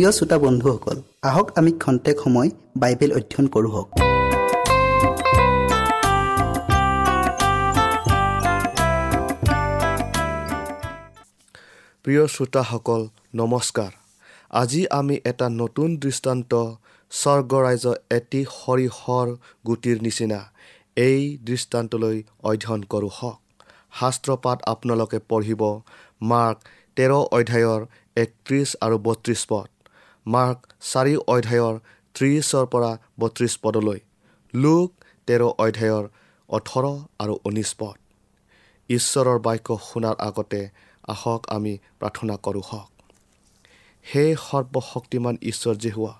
প্ৰিয় শ্ৰোতা বন্ধুসকল আহক আমি খন্তেক সময় বাইবেল অধ্যয়ন কৰোঁ হওক। প্ৰিয় শ্ৰোতাসকল নমস্কাৰ। আজি আমি এটা নতুন দৃষ্টান্ত স্বৰ্গৰাজ্য এটি সৰিহৰ গুটিৰ নিচিনা এই দৃষ্টান্তলৈ অধ্যয়ন কৰোঁ হওক। শাস্ত্ৰপাত আপোনালোকে পঢ়িব মাৰ্ক তেৰ অধ্যায়ৰ একত্ৰিছ আৰু বত্ৰিছ পদ। মাৰ্ক চাৰি অধ্যায়ৰ ত্ৰিছৰ পৰা বত্ৰিছ পদলৈ। লোক তেৰ অধ্যায়ৰ ওঠৰ আৰু ঊনৈছ পদ। ঈশ্বৰৰ বাক্য শুনাৰ আগতে আহক আমি প্ৰাৰ্থনা কৰোঁ হওক। হে সৰ্বশক্তিমান ঈশ্বৰ হোৱা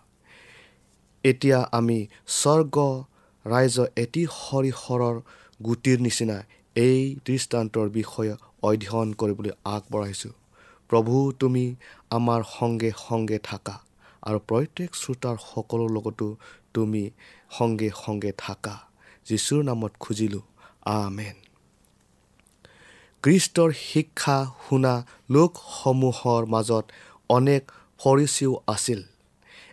এতিয়া আমি স্বৰ্গ ৰাইজ এটি সৰিহৰৰ গুটিৰ নিচিনা এই দৃষ্টান্তৰ বিষয়ে অধ্যয়ন কৰিবলৈ আগবঢ়াইছোঁ। প্ৰভু তুমি আমাৰ সংগে সংগে থাকা। আৰু প্ৰত্যেক শ্ৰোতাৰ সকলো লগতো তুমি সংগে সংগে থাকা। যীশুৰ নামত খুজিলোঁ আমেন। কৃষ্টৰ শিক্ষা শুনা লোকসমূহৰ মাজত অনেক ফৰিচিও আছিল।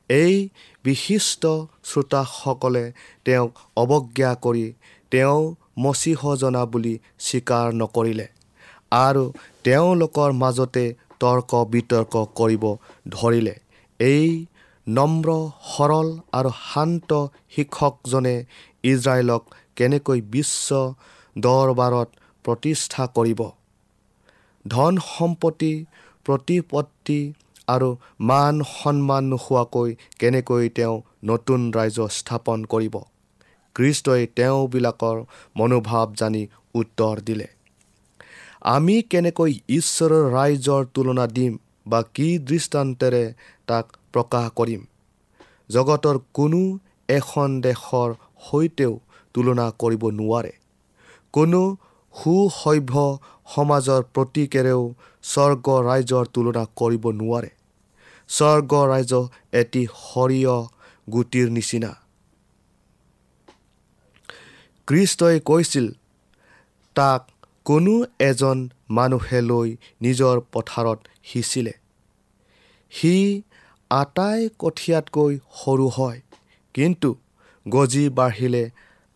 এই বিশিষ্ট শ্ৰোতাসকলে তেওঁক অৱজ্ঞা কৰি তেওঁ মচিহজনা বুলি স্বীকাৰ নকৰিলে আৰু তেওঁলোকৰ মাজতে তৰ্ক বিতৰ্ক কৰিব ধৰিলে। এই নম্ৰ সৰল আৰু শান্ত শিক্ষকজনে ইজৰাইলক কেনেকৈ বিশ্ব দৰবাৰত প্ৰতিষ্ঠা কৰিব? ধন সম্পত্তি প্ৰতিপত্তি আৰু মান সন্মান নোহোৱাকৈ কেনেকৈ তেওঁ নতুন ৰাজ্য স্থাপন কৰিব? কৃষ্টই তেওঁবিলাকৰ মনোভাৱ জানি উত্তৰ দিলে। আমি কেনেকৈ ঈশ্বৰৰ ৰাইজৰ তুলনা দিম বা কি দৃষ্টান্তেৰে তাক প্ৰকাশ কৰিম। জগতৰ কোনো এখন দেশৰ সৈতেও তুলনা কৰিব নোৱাৰে। কোনো সুসভ্য সমাজৰ প্ৰতীকেৰেও স্বৰ্গ ৰাইজৰ তুলনা কৰিব নোৱাৰে। স্বৰ্গ ৰাইজ এটি সৰিয় গুটিৰ নিচিনা। কৃষ্টই কৈছিল তাক কোনো এজন মানুহে লৈ নিজৰ পথাৰত সিঁচিলে। সি আটাই কঠীয়াতকৈ সৰু হয়। কিন্তু গজি বাঢ়িলে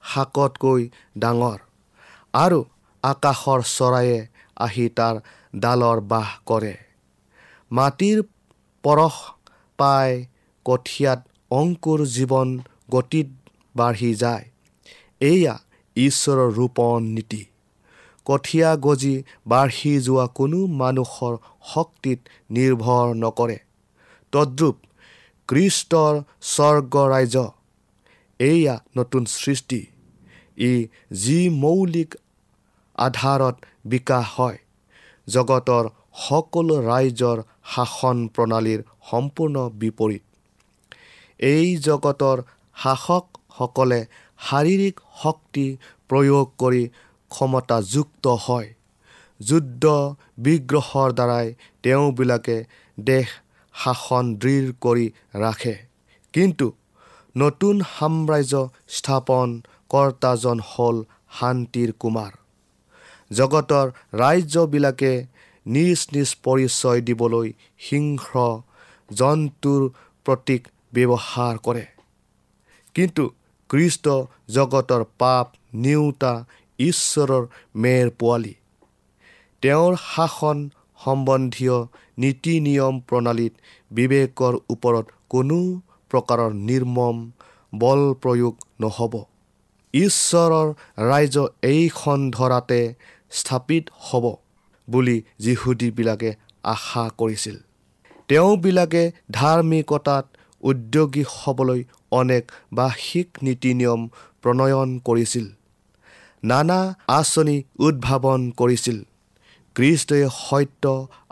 শাকতকৈ ডাঙৰ। আৰু আকাশৰ চৰায়ে আহি তাৰ ডালৰ বাস কৰে। মাটিৰ পৰশ পাই কঠীয়াত অংকুৰ জীৱন গতিত বাঢ়ি যায়। এয়া ঈশ্বৰৰ ৰোপণ নীতি। কঠীয়া গজি বাঢ়ি যোৱা কোনো মানুহৰ শক্তিত নিৰ্ভৰ নকৰে। তদ্ৰূপ কৃষ্টৰ স্বৰ্গ ৰাইজ এয়া নতুন সৃষ্টি। ই যি মৌলিক আধাৰত বিকাশ হয় জগতৰ সকলো ৰাইজৰ শাসন প্ৰণালীৰ সম্পূৰ্ণ বিপৰীত। এই জগতৰ শাসকসকলে শাৰীৰিক শক্তি প্ৰয়োগ কৰি ক্ষমতাযুক্ত হয়। যুদ্ধ বিগ্ৰহৰ দ্বাৰাই তেওঁবিলাকে দেশ শাসন দৃঢ় কৰি ৰাখে। কিন্তু নতুন সাম্ৰাজ্য স্থাপন কৰ্তাজন হ'ল শান্তিৰ কুমাৰ। জগতৰ ৰাজ্যবিলাকে নিজ নিজ পৰিচয় দিবলৈ সিংহ জন্তুৰ প্ৰতীক ব্যৱহাৰ কৰে। কিন্তু কৃষ্ট জগতৰ পাপ নিওতা ঈশ্বৰৰ মেৰ পোৱালি। তেওঁৰ শাসন সম্বন্ধীয় নীতি নিয়ম প্ৰণালীত বিবেকৰ ওপৰত কোনো প্ৰকাৰৰ নিৰ্মম বল প্ৰয়োগ নহ'ব। ঈশ্বৰৰ ৰাইজ এইখন ধৰাতে স্থাপিত হ'ব বুলি যিহুদীবিলাকে আশা কৰিছিল। তেওঁবিলাকে ধাৰ্মিকতাত উদ্যোগী হ'বলৈ অনেক বাৰ্ষিক নীতি নিয়ম প্ৰণয়ন কৰিছিল। নানা আঁচনি উদ্ভাৱন কৰিছিল। কৃষ্টই সত্য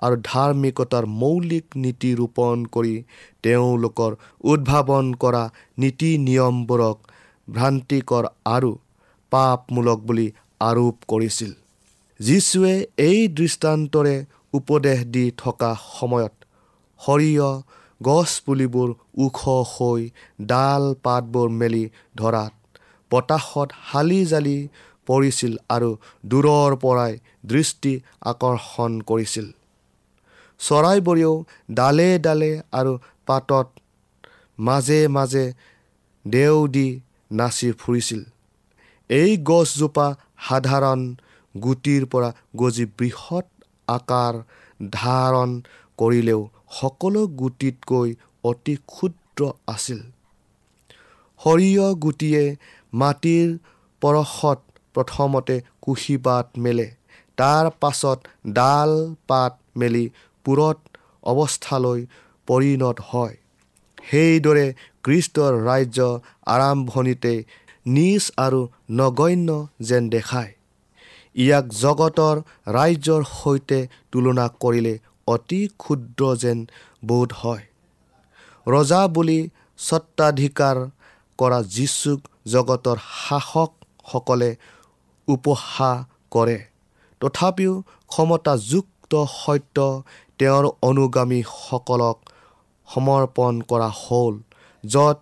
আৰু ধাৰ্মিকতাৰ মৌলিক নীতি ৰোপণ কৰি তেওঁলোকৰ উদ্ভাৱন কৰা নীতি নিয়মবোৰক ভ্ৰান্তিকৰ আৰু পাপমূলক বুলি আৰোপ কৰিছিল। যীশুৱে এই দৃষ্টান্তৰে উপদেশ দি থকা সময়ত সৰিয়হ গছপুলিবোৰ ওখ হৈ ডাল পাতবোৰ মেলি ধৰাত বতাহত শালি জালি পৰিছিল আৰু দূৰৰ পৰাই দৃষ্টি আকৰ্ষণ কৰিছিল। চৰাইবোৰেও ডালে ডালে আৰু পাতত মাজে মাজে দেও দি নাচি ফুৰিছিল। এই গছজোপা সাধাৰণ গুটিৰ পৰা গজি বৃহৎ আকাৰ ধাৰণ কৰিলেও সকলো গুটিতকৈ অতি ক্ষুদ্ৰ আছিল। সৰিয়হ গুটিয়ে মাটিৰ পৰশত প্ৰথমতে কুঁহিপাত মেলে। তাৰ পাছত ডাল পাত মেলি পুৰত অৱস্থালৈ পৰিণত হয়। সেইদৰে কৃষ্টৰ ৰাজ্য আৰম্ভণিতে নিজ আৰু নগণ্য যেন দেখায়। ইয়াক জগতৰ ৰাজ্যৰ সৈতে তুলনা কৰিলে অতি ক্ষুদ্ৰ যেন বোধ হয়। ৰজা বুলি স্বত্বাধিকাৰ কৰা যীচুক জগতৰ শাসকসকলে উপহাস কৰে। তথাপিও ক্ষমতাযুক্ত সত্য তেওঁৰ অনুগামীসকলক সমৰ্পণ কৰা হ'ল য'ত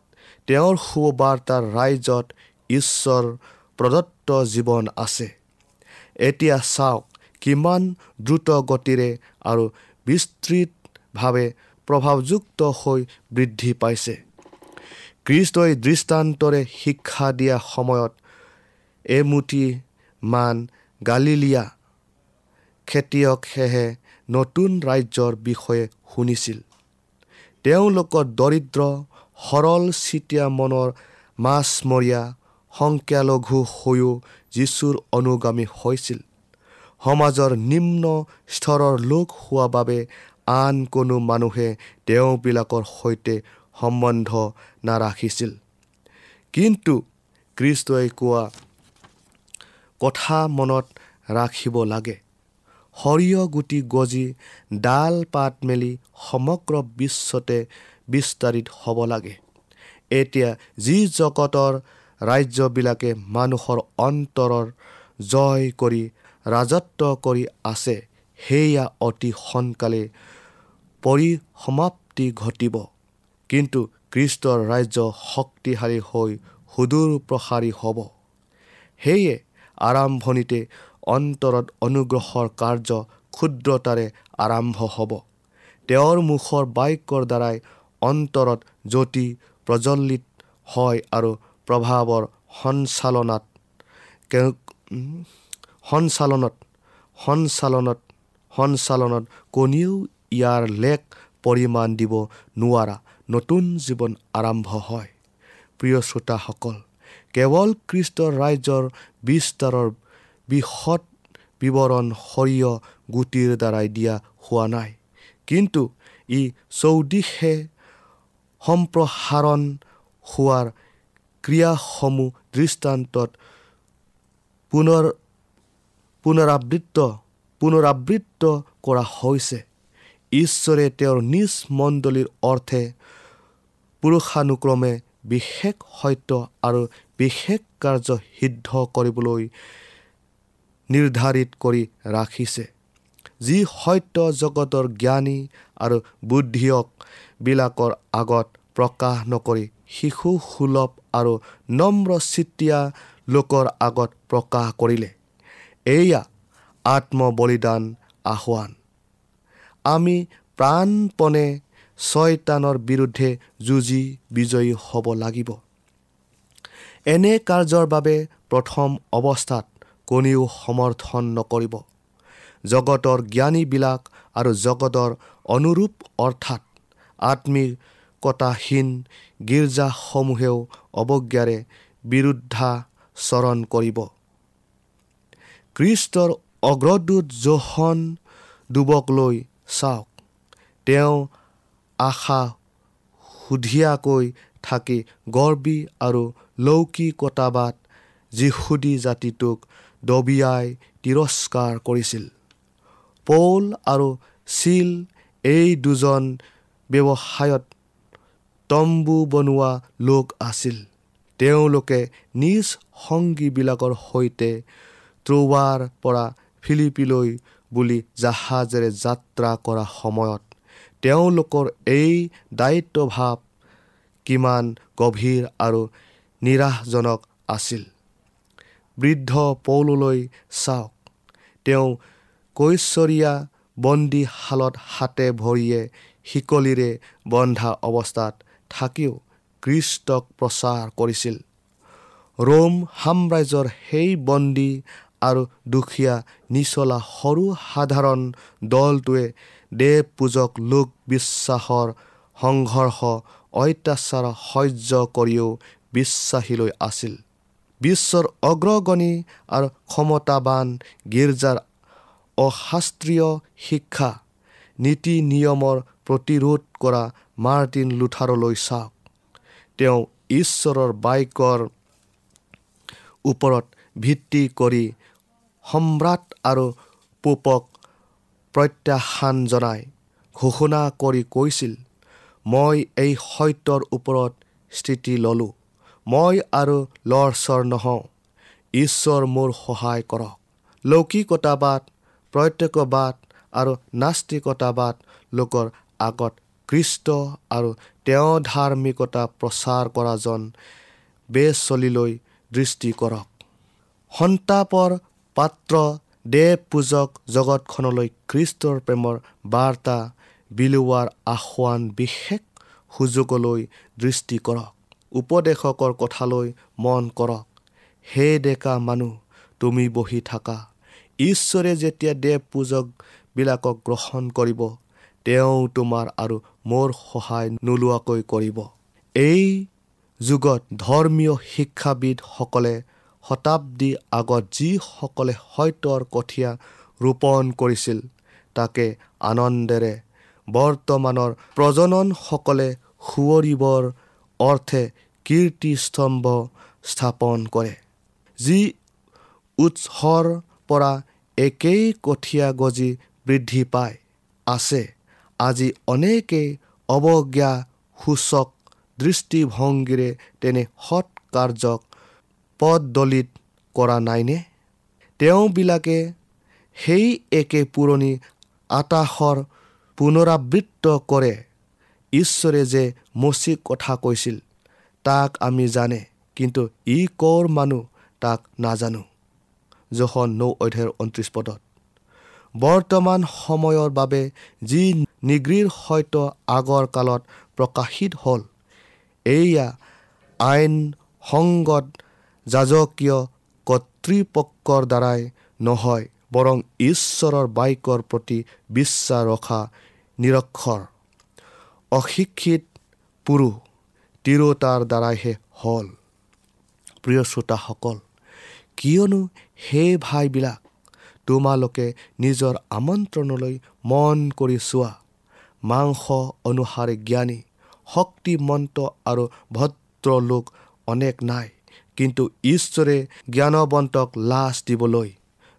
তেওঁৰ সুবাৰ্তাৰ ৰাইজত ঈশ্বৰ প্ৰদত্ত জীৱন আছে। এতিয়া চাওক কিমান দ্ৰুত গতিৰে আৰু বিস্তৃতভাৱে প্ৰভাৱযুক্ত হৈ বৃদ্ধি পাইছে। কৃষ্টই দৃষ্টান্তৰে শিক্ষা দিয়া সময়ত এমুঠি মান গালিলিয়া। খেতিয়কেহে নতুন ৰাজ্যৰ বিষয়ে শুনিছিল। তেওঁলোকৰ দৰিদ্ৰ সৰল চিতীয়া মনৰ মাছমৰীয়া সংখ্যালঘু হৈও যীশুৰ অনুগামী হৈছিল। সমাজৰ নিম্ন স্তৰৰ লোক হোৱা বাবে আন কোনো মানুহে তেওঁবিলাকৰ সৈতে সম্বন্ধ নাৰাখিছিল। কিন্তু কৃষ্টই কোৱা কথা মনত ৰাখিব লাগে। সৰিয়হ গুটি গজি ডাল পাত মেলি সমগ্ৰ বিশ্বতে বিস্তাৰিত হ'ব লাগে। এতিয়া যি জগতৰ ৰাজ্যবিলাকে মানুহৰ অন্তৰৰ জয় কৰি ৰাজত্ব কৰি আছে সেয়া অতি সোনকালে পৰিসমাপ্তি ঘটিব। কিন্তু কৃষ্টৰ ৰাজ্য শক্তিশালী হৈ সুদূৰ প্ৰসাৰী হ'ব। সেয়ে আৰম্ভণিতে অন্তৰত অনুগ্ৰহৰ কাৰ্য ক্ষুদ্ৰতাৰে আৰম্ভ হ'ব। তেওঁৰ মুখৰ বাক্যৰ দ্বাৰাই অন্তৰত জ্যোতি প্ৰজ্বলিত হয় আৰু প্ৰভাৱৰ সঞ্চালনাত সঞ্চালনত সঞ্চালনত সঞ্চালনত কোনেও ইয়াৰ লেখ পৰিমাণ দিব নোৱাৰা নতুন জীৱন আৰম্ভ হয়। প্ৰিয় শ্ৰোতাসকল কেৱল খ্ৰীষ্টৰ ৰাজ্যৰ বিস্তাৰৰ বৃহৎ বিৱৰণ সৰিয়হ গুটিৰ দ্বাৰাই দিয়া হোৱা নাই। কিন্তু ই চৌদিশে সম্প্ৰসাৰণ হোৱাৰ ক্ৰিয়াসমূহ দৃষ্টান্তত পুনৰ পুনৰাবৃত্ত পুনৰাবৃত্ত কৰা হৈছে। ঈশ্বৰে তেওঁৰ নিজ মণ্ডলীৰ অৰ্থে পুৰুষানুক্ৰমে বিশেষ সত্য আৰু বিশেষ কাৰ্য সিদ্ধ কৰিবলৈ নিৰ্ধাৰিত কৰি ৰাখিছে। যি সত্য জগতৰ জ্ঞানী আৰু বুদ্ধিয়ক বিলাকৰ আগত প্ৰকাশ নকৰি শিশু সুলভ আৰু নম্ৰ চিতীয়া লোকৰ আগত প্ৰকাশ কৰিলে। এয়া আত্মবলিদান আহ্বান। আমি প্ৰাণপণে ছয়তানৰ বিৰুদ্ধে যুঁজি বিজয়ী হ'ব লাগিব। এনে কাৰ্যৰ বাবে প্ৰথম অৱস্থাত কোনেও সমৰ্থন নকৰিব। জগতৰ জ্ঞানীবিলাক আৰু জগতৰ অনুৰূপ অৰ্থাৎ আত্মিকতাহীন গীৰ্জাসমূহেও অৱজ্ঞাৰে বিৰুদ্ধাচৰণ কৰিব। কৃষ্টৰ অগ্ৰদূত জোহন ডুবক লৈ চাওক। তেওঁ আশা সুধীয়াকৈ থাকি গৰ্বী আৰু লৌকিকতাবাদ যিহুদী জাতিটোক দবিয়াই তিৰস্কাৰ কৰিছিল। পৌল আৰু চিল এই দুজন ব্যৱসায়ত তম্বু বনোৱা লোক আছিল। তেওঁলোকে নিজ সংগীবিলাকৰ সৈতে ত্ৰোৱাৰ পৰা ফিলিপিলৈ বুলি জাহাজেৰে যাত্ৰা কৰা সময়ত তেওঁলোকৰ এই দায়িত্বভাৱ কিমান গভীৰ আৰু নিৰাশজনক আছিল। বৃদ্ধ পৌললৈ চাওক। তেওঁ কৈশ্বৰীয়া বন্দীশালত হাতে ভৰিয়ে শিকলিৰে বন্ধা অৱস্থাত থাকিও কৃষ্টক প্ৰচাৰ কৰিছিল। ৰোম সাম্ৰাজ্যৰ সেই বন্দী আৰু দুখীয়া নিচলা সৰু সাধাৰণ দলটোৱে দেৱ পূজক লোক বিশ্বাসৰ সংঘৰ্ষ অত্যাচাৰ সহ্য কৰিও বিশ্বাসীলৈ আছিল। বিশ্বৰ অগ্ৰগণী আৰু ক্ষমতাবান গীৰ্জাৰ অশাস্ত্ৰীয় শিক্ষা নীতি নিয়মৰ প্ৰতিৰোধ কৰা মাৰ্টিন লুথাৰলৈ চাওক। তেওঁ ঈশ্বৰৰ বাক্যৰ ওপৰত ভিত্তি কৰি সম্ৰাট আৰু পোপক প্ৰত্যাখ্যান জনাই ঘোষণা কৰি কৈছিল মই এই সত্যৰ ওপৰত স্থিতি ল'লোঁ। মই আৰু লৰচৰ নহওঁ। ঈশ্বৰ মোৰ সহায় কৰক। লৌকিকতাবাদ প্ৰত্যক্ষবাদ আৰু নাস্তিকতাবাদ লোকৰ আগত কৃষ্ট আৰু তেওঁ ধাৰ্মিকতা প্ৰচাৰ কৰাজন বেচলিলৈ দৃষ্টি কৰক। সন্তাপৰ পাত্ৰ দেৱ পূজক জগতখনলৈ খ্ৰীষ্টৰ প্ৰেমৰ বাৰ্তা বিলোৱাৰ আসোৱান বিশেষ সুযোগলৈ দৃষ্টি কৰক। উপদেশকৰ কথালৈ মন কৰক। হে ডেকা মানুহ তুমি বহি থাকা। ঈশ্বৰে যেতিয়া দেৱ পূজকবিলাকক গ্ৰহণ কৰিব তেওঁ তোমাৰ আৰু মোৰ সহায় নোলোৱাকৈ কৰিব। এই যুগত ধৰ্মীয় শিক্ষাবিদসকলে শতাব্দী আগত যিসকলে সত্যৰ কঠীয়া ৰোপণ কৰিছিল তাকে আনন্দেৰে বৰ্তমানৰ প্ৰজননসকলে সুঁৱৰিবৰ অৰ্থে কীৰ্তিস্তম্ভ স্থাপন কৰে। যি উৎসৰ পৰা একেই কঠীয়া গজি বৃদ্ধি পায় আছে। আজি অনেকেই অৱজ্ঞা সূচক দৃষ্টিভংগীৰে তেনে সৎ কাৰ্যক পদদলিত কৰা নাইনে? তেওঁবিলাকে সেই একে পুৰণি আতাসৰ পুনৰাবৃত্ত কৰে। ঈশ্বৰে যে মচিক কথা কৈছিল তাক আমি জানে কিন্তু ই কৰ মানুহ তাক নাজানো। জহন নৌ অধ্যায়ৰ ঊনত্ৰিছ পদত বৰ্তমান সময়ৰ বাবে যি নিগৃঢ় সত্য আগৰ কালত প্ৰকাশিত হ'ল এয়া আইন সংগত যাজকীয় কৰ্তৃপক্ষৰ দ্বাৰাই নহয় বৰং ঈশ্বৰৰ বাক্যৰ প্ৰতি বিশ্বাস ৰখা নিৰক্ষৰ। অশিক্ষিত পুৰুষ তিৰোতাৰ দ্বাৰাইহে হ'ল। প্ৰিয় শ্ৰোতাসকল কিয়নো সেই ভাইবিলাক তোমালোকে নিজৰ আমন্ত্ৰণলৈ মন কৰি চোৱা। মাংস অনুসাৰে জ্ঞানী শক্তিমন্ত আৰু ভদ্ৰ লোক অনেক নাই। কিন্তু ঈশ্বৰে জ্ঞানৱন্তক লাজ দিবলৈ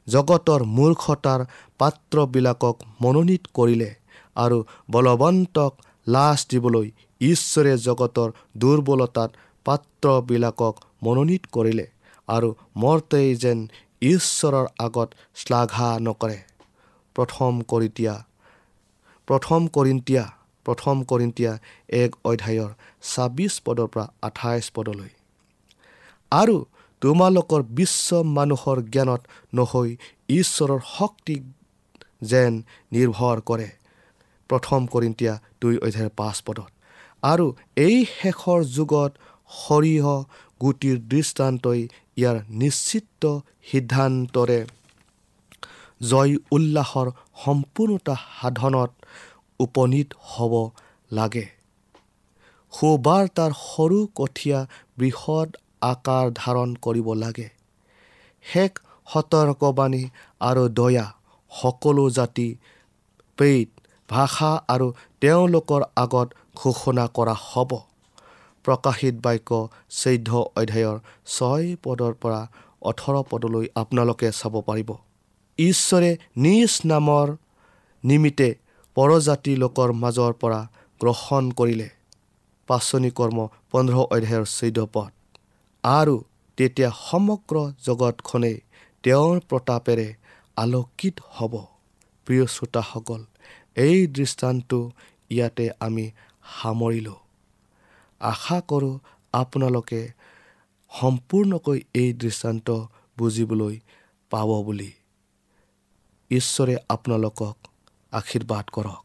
জগতৰ মূৰ্খতাৰ পাত্ৰবিলাকক মনোনীত কৰিলে আৰু বলৱন্তক লাজ দিবলৈ ঈশ্বৰে জগতৰ দুৰ্বলতাত পাত্ৰবিলাকক মনোনীত কৰিলে আৰু মৰ্তেই যেন ঈশ্বৰৰ আগত শ্লাঘা নকৰে। প্ৰথম কৰিতীয়া প্ৰথম কৰিন্তীয়া প্ৰথম কৰিন্তীয়া এক অধ্যায়ৰ ছাব্বিছ পদৰ পৰা আঠাইছ পদলৈ। আৰু তোমালোকৰ বিশ্ব মানুহৰ জ্ঞানত নহৈ ঈশ্বৰৰ শক্তি যেন নিৰ্ভৰ কৰে। প্ৰথম কৰিন্তীয়া দুই অধ্যায়ৰ পাঁচ পদত। আৰু এই শেষৰ যুগত সৰিয়হ গুটিৰ দৃষ্টান্তই ইয়াৰ নিশ্চিত সিদ্ধান্তৰে জয় উল্লাসৰ সম্পূৰ্ণতা সাধনত উপনীত হ'ব লাগে। সুবাৰ্তাৰ সৰু কঠীয়া বৃহৎ আকাৰ ধাৰণ কৰিব লাগে। শেষ সতৰ্কবাণী আৰু দয়া সকলো জাতি পেইড ভাষা আৰু তেওঁলোকৰ আগত ঘোষণা কৰা হ'ব। প্ৰকাশিত বাক্য চৈধ্য অধ্যায়ৰ ছয় পদৰ পৰা ওঠৰ পদলৈ আপোনালোকে চাব পাৰিব। ঈশ্বৰে নিজ নামৰ নিমিত্তে পৰজাতি লোকৰ মাজৰ পৰা গ্ৰহণ কৰিলে। পাচনি কৰ্ম পোন্ধৰ অধ্যায়ৰ চৈধ্য পদ। আৰু তেতিয়া সমগ্ৰ জগতখনেই তেওঁৰ প্ৰতাপেৰে আলোকিত হ'ব। প্ৰিয় শ্ৰোতাসকল এই দৃষ্টান্তটো ইয়াতে আমি সামৰিলোঁ। আশা কৰোঁ আপোনালোকে সম্পূৰ্ণকৈ এই দৃষ্টান্ত বুজিবলৈ পাব বুলি। ঈশ্বৰে আপোনালোকক আশীৰ্বাদ কৰক।